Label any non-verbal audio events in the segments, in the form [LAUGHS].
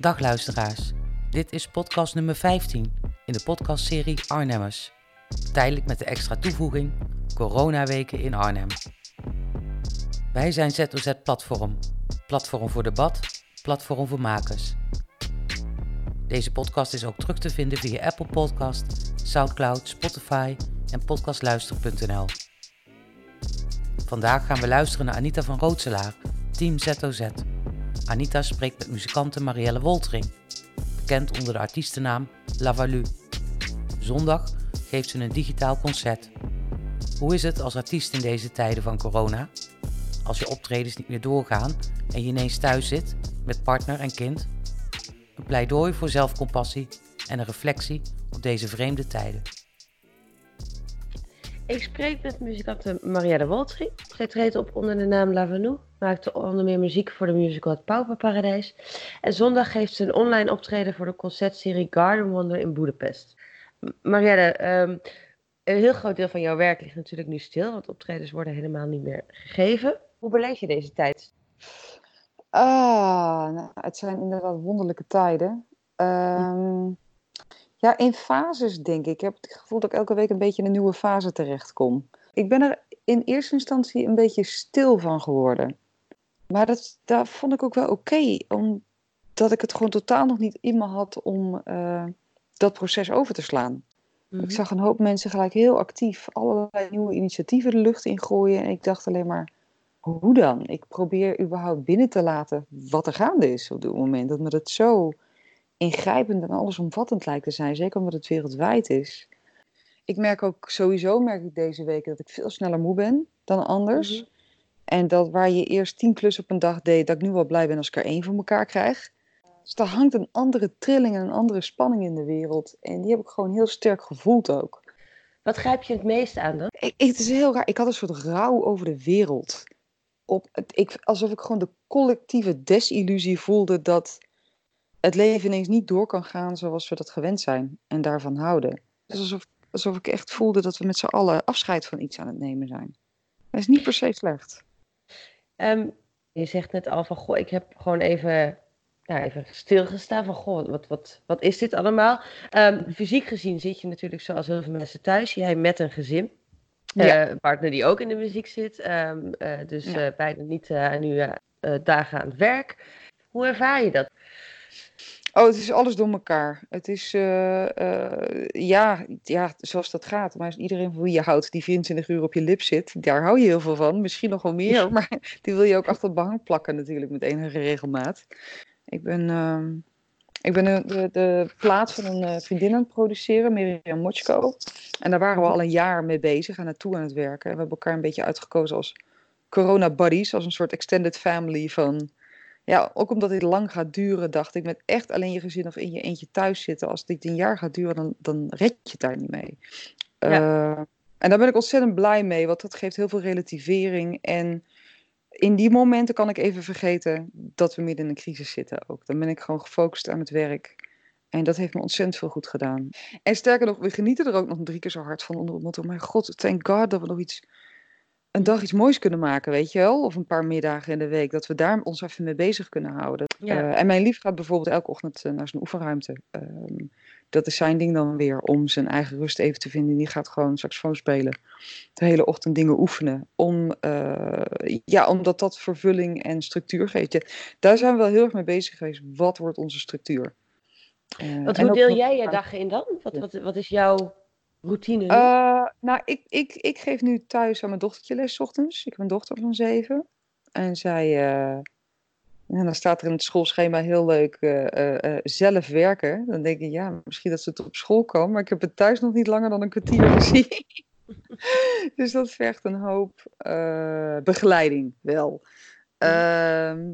Dag luisteraars, dit is podcast nummer 15 in de podcastserie Arnhemmers. Tijdelijk met de extra toevoeging Coronaweken in Arnhem. Wij zijn ZOZ Platform, platform voor debat, platform voor makers. Deze podcast is ook terug te vinden via Apple Podcast, Soundcloud, Spotify en podcastluister.nl. Vandaag gaan we luisteren naar Anita van Rootselaar, Team ZOZ. Anita spreekt met muzikante Marielle Woltering, bekend onder de artiestennaam Lavalu. Zondag geeft ze een digitaal concert. Hoe is het als artiest in deze tijden van corona? Als je optredens niet meer doorgaan en je ineens thuis zit met partner en kind? Een pleidooi voor zelfcompassie en een reflectie op deze vreemde tijden. Ik spreek met muzikante Marielle Woltering. Zij treedt op onder de naam Lavanu, maakte onder meer muziek voor de musical Het Pauperparadijs. En zondag geeft ze een online optreden voor de concertserie Garden Wonder in Boedapest. M- Marielle, ehm, een heel groot deel van jouw werk ligt natuurlijk nu stil, want optredens worden helemaal niet meer gegeven. Hoe beleef je deze tijd? Ah, nou, het zijn inderdaad wonderlijke tijden. Ehm, ja, in fases denk ik. Ik heb het gevoel dat ik elke week een beetje in een nieuwe fase terechtkom. Ik ben er in eerste instantie een beetje stil van geworden. Maar dat, dat vond ik ook wel oké, omdat ik het gewoon totaal nog niet in me had om eh, dat proces over te slaan. Ik zag een hoop mensen gelijk heel actief allerlei nieuwe initiatieven de lucht in gooien. En ik dacht alleen maar, hoe dan? Ik probeer überhaupt binnen te laten wat er gaande is op dit moment. Dat me dat zo ingrijpend en allesomvattend lijkt te zijn. Zeker omdat het wereldwijd is. Ik merk ook sowieso, merk ik deze week, dat ik veel sneller moe ben dan anders. Mhm. En dat waar je eerst tien klussen op een dag deed, dat ik nu wel blij ben als ik er één voor elkaar krijg. Dus er hangt een andere trilling en een andere spanning in de wereld. En die heb ik gewoon heel sterk gevoeld ook. Wat grijp je het meest aan dan? Ik, ik- het is heel raar. Ik had een soort rouw over de wereld. Op het, ik, alsof ik gewoon de collectieve desillusie voelde dat het leven ineens niet door kan gaan zoals we dat gewend zijn en daarvan houden. Dus alsof, alsof ik echt voelde dat we met z'n allen afscheid van iets aan het nemen zijn. Dat is niet per se slecht. Ehm, je zegt net al van, goh, ik heb gewoon even, ja, even stilgestaan van, goh, wat, wat, wat is dit allemaal? Ehm, fysiek gezien zit je natuurlijk zoals heel veel mensen thuis. Jij met een gezin. Ja. Eh, een partner die ook in de muziek zit. ehm, eh, dus Ja. eh, bijna niet nu dagen aan het werk. Hoe ervaar je dat? Oh, het is alles door elkaar. Het is, eh, eh, ja, ja, zoals dat gaat. Maar iedereen van wie je houdt, die 24 uur op je lip zit, daar hou je heel veel van. Misschien nog wel meer, [LAUGHS] maar die wil je ook achter het behang plakken natuurlijk met enige regelmaat. Ik ben, ehm, ik ben de, de, de plaat van een eh, vriendin aan het produceren, Miriam Mochko. En daar waren we al een jaar mee bezig, aan het toe aan het werken. En we hebben elkaar een beetje uitgekozen als corona buddies, als een soort extended family van ja, ook omdat dit lang gaat duren, dacht ik, met echt alleen je gezin of in je eentje thuis zitten. Als dit een jaar gaat duren, dan, dan red je het daar niet mee. Eh, en daar ben ik ontzettend blij mee, want dat geeft heel veel relativering. En in die momenten kan ik even vergeten dat we midden in een crisis zitten ook. Dan ben ik gewoon gefocust aan het werk. En dat heeft me ontzettend veel goed gedaan. En sterker nog, we genieten er ook nog drie keer zo hard van onder het motto, mijn god, thank god dat we nog iets een dag iets moois kunnen maken, weet je wel? Of een paar middagen in de week, dat we daar ons even mee bezig kunnen houden. Ja. Eh, en mijn lief gaat bijvoorbeeld elke ochtend eh, naar zijn oefenruimte. Ehm, dat is zijn ding dan weer, om zijn eigen rust even te vinden. Die gaat gewoon saxofoon spelen, de hele ochtend dingen oefenen. Om, eh, ja, omdat dat vervulling en structuur geeft. Ja, daar zijn we wel heel erg mee bezig geweest. Wat wordt onze structuur? Want en hoe deel jij je dagen in dan? Wat, wat, wat is jouw routine? Eh, nou, ik, ik, ik geef nu thuis aan mijn dochtertje les 's ochtends. Ik heb een dochter van zeven. En zij, eh, en dan staat er in het schoolschema heel leuk eh, zelf werken. Dan denk ik, ja, misschien dat ze het op school komen. Maar ik heb het thuis nog niet langer dan een kwartier [LAUGHS] gezien. dus dat vergt een hoop begeleiding wel. Ehm,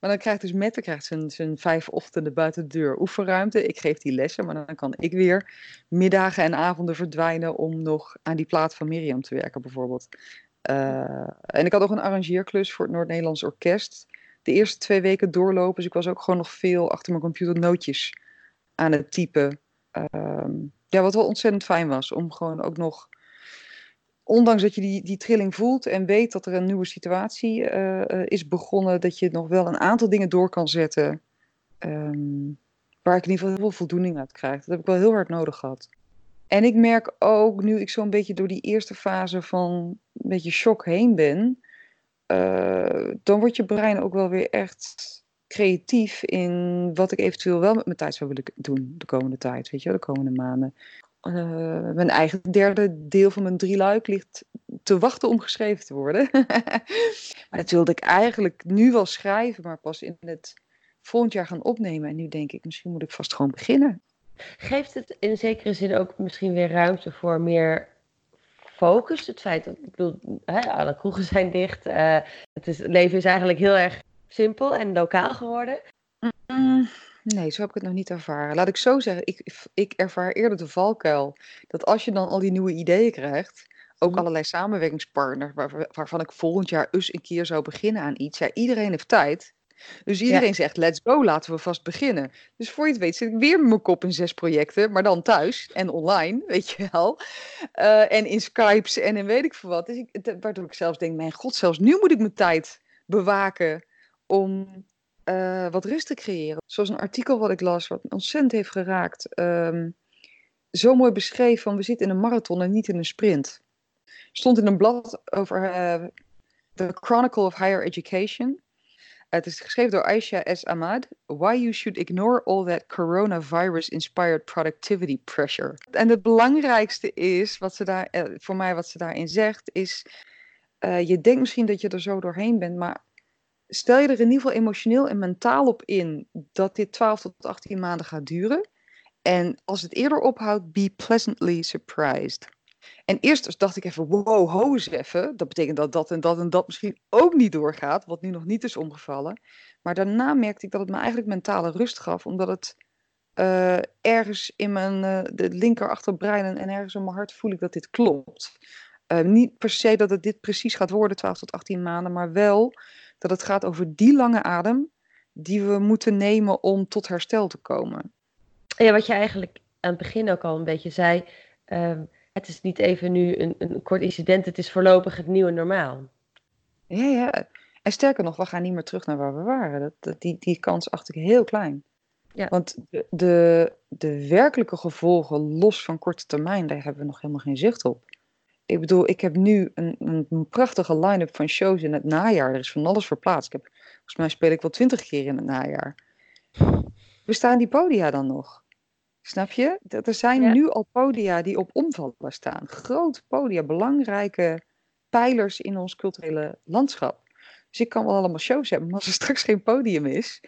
maar dan krijgt dus Mette krijgt zijn, zijn vijf ochtenden buiten de deur oefenruimte. Ik geef die lessen, maar dan kan ik weer middagen en avonden verdwijnen om nog aan die plaat van Miriam te werken bijvoorbeeld. Eh, en ik had nog een arrangeerklus voor het Noord-Nederlands Orkest. De eerste twee weken doorlopen, dus ik was ook gewoon nog veel achter mijn computer nootjes aan het typen. Ehm, ja, wat wel ontzettend fijn was, om gewoon ook nog, ondanks dat je die, die trilling voelt en weet dat er een nieuwe situatie eh, eh, is begonnen, dat je nog wel een aantal dingen door kan zetten ehm, waar ik in ieder geval heel veel voldoening uit krijg. Dat heb ik wel heel hard nodig gehad. En ik merk ook, nu ik zo'n beetje door die eerste fase van een beetje shock heen ben, uh, dan wordt je brein ook wel weer echt creatief in wat ik eventueel wel met mijn tijd zou willen doen de komende tijd, weet je, de komende maanden. Uh, mijn eigen derde deel van mijn drieluik ligt te wachten om geschreven te worden. [LAUGHS] maar dat wilde ik eigenlijk nu wel schrijven, maar pas in het volgend jaar gaan opnemen. En nu denk ik, misschien moet ik vast gewoon beginnen. Geeft het in zekere zin ook misschien weer ruimte voor meer focus? Het feit dat, ik bedoel, hè, alle kroegen zijn dicht. Uh, het, is, het leven is eigenlijk heel erg simpel en lokaal geworden. Nee, zo heb ik het nog niet ervaren. Laat ik zo zeggen, ik, ik ervaar eerder de valkuil. Dat als je dan al die nieuwe ideeën krijgt, ook mhm. allerlei samenwerkingspartners, waar, waarvan ik volgend jaar eens een keer zou beginnen aan iets. Ja, iedereen heeft tijd. Dus iedereen zegt, let's go, laten we vast beginnen. Dus voor je het weet zit ik weer met mijn kop in zes projecten, maar dan thuis en online, [LAUGHS] weet je wel. Uh, en in Skypes en in weet ik veel wat. Dus ik, waardoor ik zelfs denk, mijn god, zelfs nu moet ik mijn tijd bewaken om uh, wat rust te creëren. Zoals een artikel wat ik las, wat ontzettend heeft geraakt. Um, zo mooi beschreven van we zitten in een marathon en niet in een sprint. Stond in een blad over uh, The Chronicle of Higher Education. Het is geschreven door Aisha S. Ahmad. Why you should ignore all that coronavirus-inspired productivity pressure. En het belangrijkste is, wat ze daar, uh, voor mij wat ze daarin zegt, is... Je denkt misschien dat je er zo doorheen bent, maar stel je er in ieder geval emotioneel en mentaal op in dat dit 12 tot 18 maanden gaat duren. En als het eerder ophoudt, be pleasantly surprised. En eerst dacht ik even, wow, ho eens even. Dat betekent dat dat en dat en dat misschien ook niet doorgaat, wat nu nog niet is omgevallen. Maar daarna merkte ik dat het me eigenlijk mentale rust gaf, omdat het uh, ergens in mijn uh, de linker achterbrein en ergens in mijn hart voel ik dat dit klopt. Uh, niet per se dat het dit precies gaat worden, 12 tot 18 maanden, maar wel dat het gaat over die lange adem die we moeten nemen om tot herstel te komen. Ja, wat je eigenlijk aan het begin ook al een beetje zei. Um, het is niet even nu een, een kort incident, het is voorlopig het nieuwe normaal. Ja, ja. En sterker nog, we gaan niet meer terug naar waar we waren. Dat, dat die, die kans acht ik heel klein. Ja. Want de, de, de werkelijke gevolgen, los van korte termijn, daar hebben we nog helemaal geen zicht op ik bedoel, ik heb nu een, een prachtige line-up van shows in het najaar. Er is van alles verplaatst. Ik heb, volgens mij speel ik wel twintig keer in het najaar. Bestaan die podia dan nog? Snap je? Er zijn nu al podia die op omvallen staan. Grote podia, belangrijke pijlers in ons culturele landschap. Dus ik kan wel allemaal shows hebben, maar als er straks geen podium is,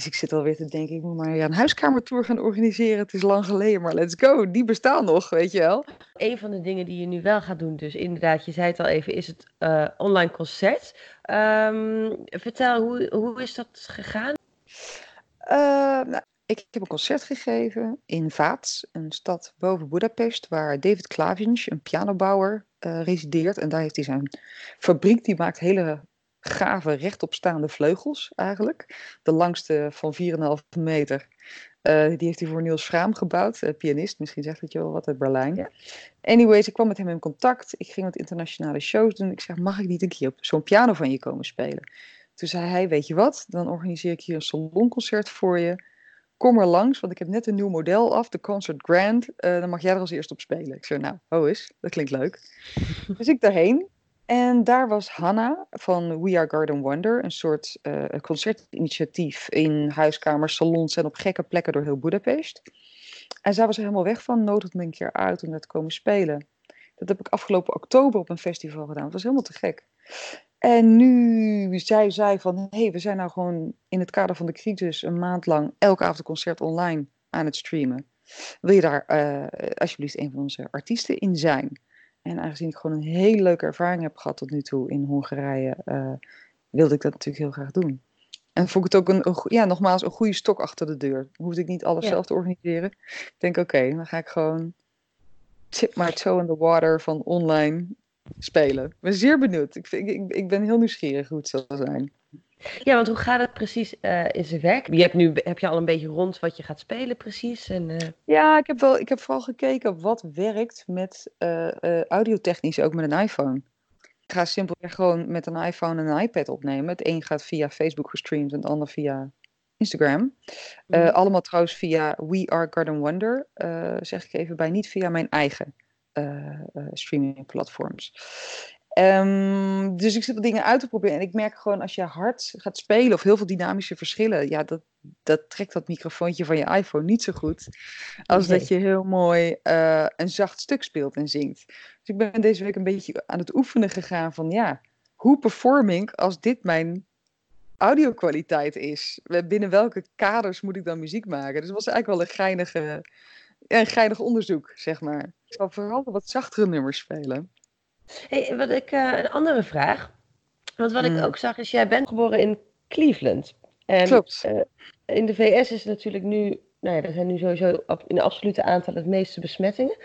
dus ik zit alweer te denken, ik moet maar ja, een huiskamertour gaan organiseren. Het is lang geleden, maar let's go. Die bestaan nog, weet je wel. Een van de dingen die je nu wel gaat doen, dus inderdaad, je zei het al even, is het uh, online concert. Um, vertel, hoe, hoe is dat gegaan? Uh, nou, ik heb een concert gegeven in Vaats, een stad boven Budapest, waar David Klavinch, een pianobouwer, uh, resideert. En daar heeft hij zijn fabriek, die maakt hele gave rechtopstaande vleugels eigenlijk. De langste van 4,5 meter. Uh, die heeft hij voor Niels Schraam gebouwd, uh, pianist. Misschien zegt het je wel wat uit Berlijn. Ja. Anyways, ik kwam met hem in contact. Ik ging wat internationale shows doen. Ik zeg, mag ik niet een keer op zo'n piano van je komen spelen? Toen zei hij, weet je wat, dan organiseer ik hier een salonconcert voor je. Kom er langs, want ik heb net een nieuw model af, de Concert Grand. Uh, dan mag jij er als eerst op spelen. Ik zei, nou, ho is, dat klinkt leuk. [LAUGHS] dus ik daarheen. En daar was Hanna van We Are Garden Wonder, een soort uh, concertinitiatief in huiskamers, salons en op gekke plekken door heel Budapest. En zij was er helemaal weg van, nodigde me een keer uit om daar te komen spelen. Dat heb ik afgelopen oktober op een festival gedaan. Dat was helemaal te gek. En nu zei zij van, hé, hey, we zijn nou gewoon in het kader van de crisis een maand lang elke avond een concert online aan het streamen. Wil je daar uh, alsjeblieft een van onze artiesten in zijn? En aangezien ik gewoon een hele leuke ervaring heb gehad tot nu toe in Hongarije, uh, wilde ik dat natuurlijk heel graag doen. En vond ik het ook een, een, ja, nogmaals een goede stok achter de deur. Hoefde ik niet alles zelf te organiseren. Ik denk, oké, dan ga ik gewoon tip my toe in the water van online spelen. Ik ben zeer benieuwd. Ik, ik, ik ben heel nieuwsgierig hoe het zal zijn. Ja, want hoe gaat het precies uh, in zijn werk? Je hebt nu heb je al een beetje rond wat je gaat spelen precies? En, uh... Ja, ik heb, wel, ik heb vooral gekeken wat werkt met uh, audiotechnisch, ook met een iPhone. Ik ga simpelweg gewoon met een iPhone en een iPad opnemen. Het een gaat via Facebook gestreamd en het ander via Instagram. Eh, Mhm. allemaal trouwens via We Are Garden Wonder, eh, zeg ik even bij, niet via mijn eigen eh, eh, Ehm, dus ik zit wat dingen uit te proberen. En ik merk gewoon als je hard gaat spelen of heel veel dynamische verschillen, ja, dat, dat trekt dat microfoontje van je iPhone niet zo goed. Als Nee. dat je heel mooi eh, een zacht stuk speelt en zingt. Dus ik ben deze week een beetje aan het oefenen gegaan van ja, hoe perform ik als dit mijn audiokwaliteit is? Binnen welke kaders moet ik dan muziek maken? Dus het was eigenlijk wel een geinige, een geinig onderzoek, zeg maar. Ik zal vooral wat zachtere nummers spelen. Hey, wat ik, eh, een andere vraag. Want wat Mm. ik ook zag is, jij bent geboren in Cleveland. En, Klopt. eh, in de VS is natuurlijk nu, nou ja, er zijn nu sowieso in absolute aantal het meeste besmettingen.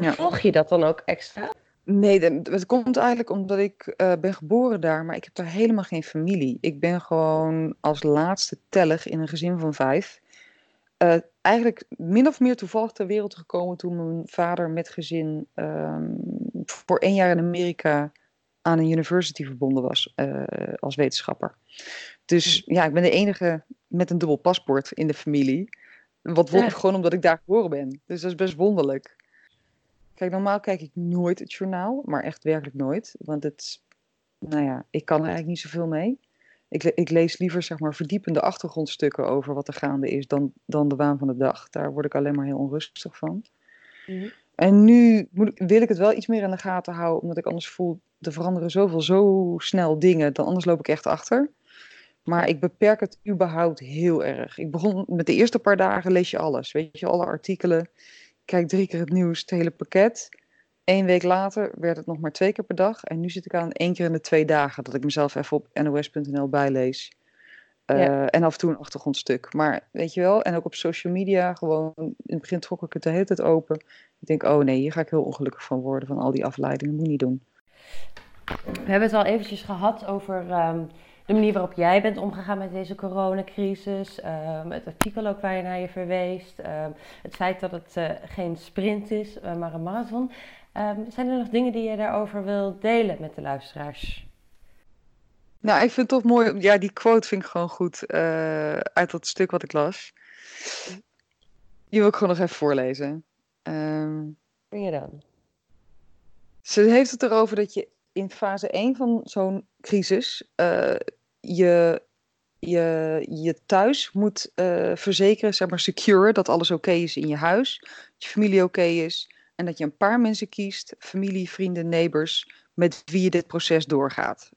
Ja. Volg je dat dan ook extra? Nee, het komt eigenlijk omdat ik eh, ben geboren daar, maar ik heb daar helemaal geen familie. Ik ben gewoon als laatste tellig in een gezin van vijf. eigenlijk min of meer toevallig ter wereld gekomen toen mijn vader met gezin voor één jaar in Amerika aan een university verbonden was eh, als wetenschapper. Dus ja, ik ben de enige met een dubbel paspoort in de familie. Wat Ja. gewoon omdat ik daar geboren ben. Dus dat is best wonderlijk. Kijk, normaal kijk ik nooit het journaal, maar echt werkelijk nooit. Want het, nou ja, ik kan er eigenlijk niet zoveel mee. Ik, le- ik lees liever zeg maar verdiepende achtergrondstukken over wat er gaande is dan, dan de waan van de dag. Daar word ik alleen maar heel onrustig van. Mhm. En nu moet wil ik het wel iets meer in de gaten houden, omdat ik anders voel, er veranderen zoveel, zo snel dingen, dan anders loop ik echt achter. Maar ik beperk het überhaupt heel erg. Ik begon met de eerste paar dagen lees je alles. Weet je, alle artikelen. Kijk drie keer het nieuws, het hele pakket. Eén week later werd het nog maar twee keer per dag. En nu zit ik aan één keer in de twee dagen dat ik mezelf even op nos.nl bijlees. Eh, Ja. En af en toe een achtergrondstuk. Maar weet je wel, en ook op social media gewoon. In het begin trok ik het de hele tijd open. Ik denk, oh nee, hier ga ik heel ongelukkig van worden. Van al die afleidingen, moet je niet doen. We hebben het al eventjes gehad over ehm, de manier waarop jij bent omgegaan met deze coronacrisis. ehm, het artikel ook waar je naar je verweest. ehm, het feit dat het eh, geen sprint is, eh, maar een marathon. Ehm, zijn er nog dingen die je daarover wil delen met de luisteraars? Nou, ik vind het toch mooi. Ja, die quote vind ik gewoon goed. eh, uit dat stuk wat ik las. Die wil ik gewoon nog even voorlezen. Ben je dan? Ze heeft het erover dat je in fase 1 van zo'n crisis eh, je, je, je thuis moet eh, verzekeren, zeg maar secure, dat alles oké is in je huis, dat je familie oké is en dat je een paar mensen kiest, familie, vrienden, neighbors, met wie je dit proces doorgaat.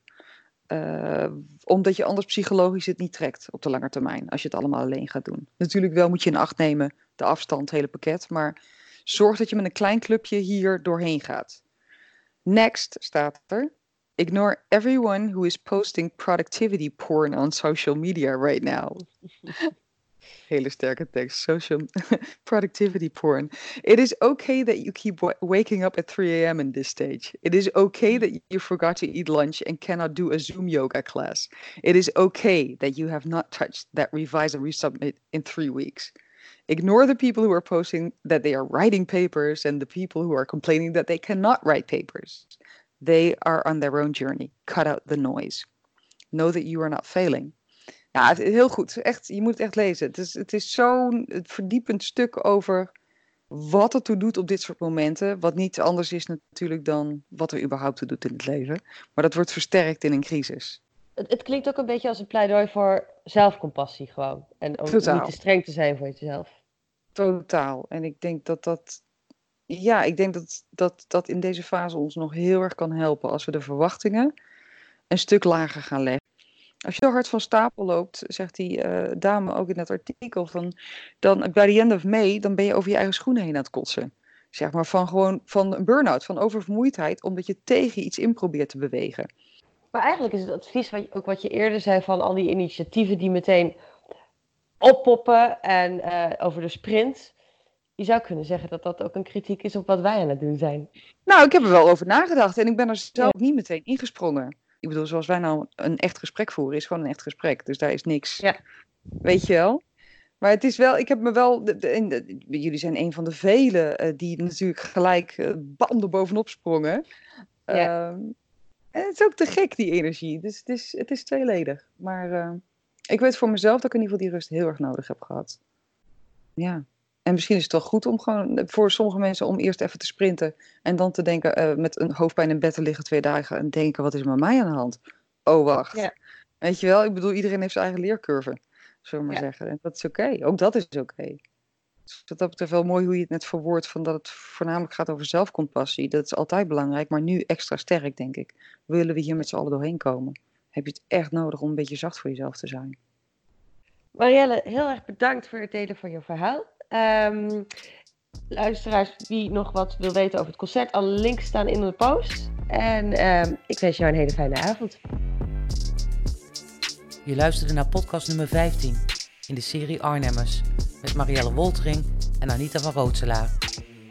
Eh, omdat je anders psychologisch het niet trekt op de lange termijn, als je het allemaal alleen gaat doen. Natuurlijk wel moet je in acht nemen, de afstand, het hele pakket, maar zorg dat je met een klein clubje hier doorheen gaat. Next staat er. Ignore everyone who is posting productivity porn on social media right now. [LAUGHS] Hele sterke tekst. Social [LAUGHS] productivity porn. It is okay that you keep wa- waking up at 3 a.m. in this stage. It is okay mm-hmm. that you forgot to eat lunch and cannot do a Zoom yoga class. It is okay that you have not touched that revise and resubmit in three weeks. Ignore the people who are posting that they are writing papers and the people who are complaining that they cannot write papers. They are on their own journey. Cut out the noise. Know that you are not failing. Ja, het- heel goed. Echt, je moet het echt lezen. Het is, het is zo'n verdiepend stuk over wat het toe doet op dit soort momenten. Wat niet anders is natuurlijk dan wat er überhaupt toe doet in het leven. Maar dat wordt versterkt in een crisis. Het, het klinkt ook een beetje als een pleidooi voor zelfcompassie gewoon. En Totaal. niet te streng te zijn voor jezelf. Totaal. En ik denk dat dat. Ja, ik denk dat, dat dat in deze fase ons nog heel erg kan helpen als we de verwachtingen een stuk lager gaan leggen. Als je zo hard van stapel loopt, zegt die eh, dame ook in het artikel, van, dan bij the end of May, dan ben je over je eigen schoenen heen aan het kotsen. Zeg maar van gewoon van een burn-out, van oververmoeidheid, omdat je tegen iets in probeert te bewegen. Maar eigenlijk is het advies wat je, ook wat je eerder zei van al die initiatieven die meteen oppoppen en eh, over de sprint. Je zou kunnen zeggen dat dat ook een kritiek is op wat wij aan het doen zijn. Nou, ik heb er wel over nagedacht en ik ben er zelf niet meteen ingesprongen. Ik bedoel, zoals wij nou een echt gesprek voeren, is gewoon een echt gesprek. Dus daar is niks. Ja. Weet je wel? Maar het is wel, ik heb me wel, de, de- en de- jullie zijn een van de velen eh, die natuurlijk gelijk eh, banden bovenop sprongen. Ja. Ehm, en het is ook te gek, die energie. Dus het is, het is tweeledig. Maar eh, Ik weet voor mezelf dat ik in ieder geval die rust heel erg nodig heb gehad. Ja. En misschien is het wel goed om gewoon voor sommige mensen om eerst even te sprinten en dan te denken eh, met een hoofdpijn in bed te liggen twee dagen en denken wat is er met mij aan de hand? Oh wacht. Ja. Weet je wel, ik bedoel iedereen heeft zijn eigen leercurve, zullen we maar Ja. zeggen. En dat is oké. Ook dat is oké. Dus wat dat betreft wel mooi hoe je het net verwoordt van dat het voornamelijk gaat over zelfcompassie. Dat is altijd belangrijk, maar nu extra sterk denk ik. Willen we hier met z'n allen doorheen komen? Heb je het echt nodig om een beetje zacht voor jezelf te zijn? Marielle, heel erg bedankt voor het delen van je verhaal. Ehm, luisteraars, wie nog wat wil weten over het concert, alle links staan in de post. En ehm, ik wens jou een hele fijne avond. Je luisterde naar podcast nummer 15 in de serie Arnhemmers met Marielle Woltering en Anita van Rootselaar.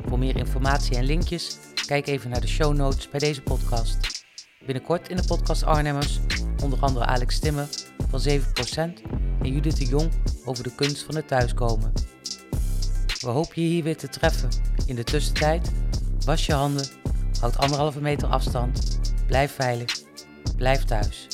Voor meer informatie en linkjes, kijk even naar de show notes bij deze podcast. Binnenkort in de podcast Arnhemmers onder andere Alex Timmer van 7% en Judith de Jong over de kunst van het thuiskomen. We hopen je hier weer te treffen. In de tussentijd, was je handen, houd anderhalve meter afstand, blijf veilig, blijf thuis.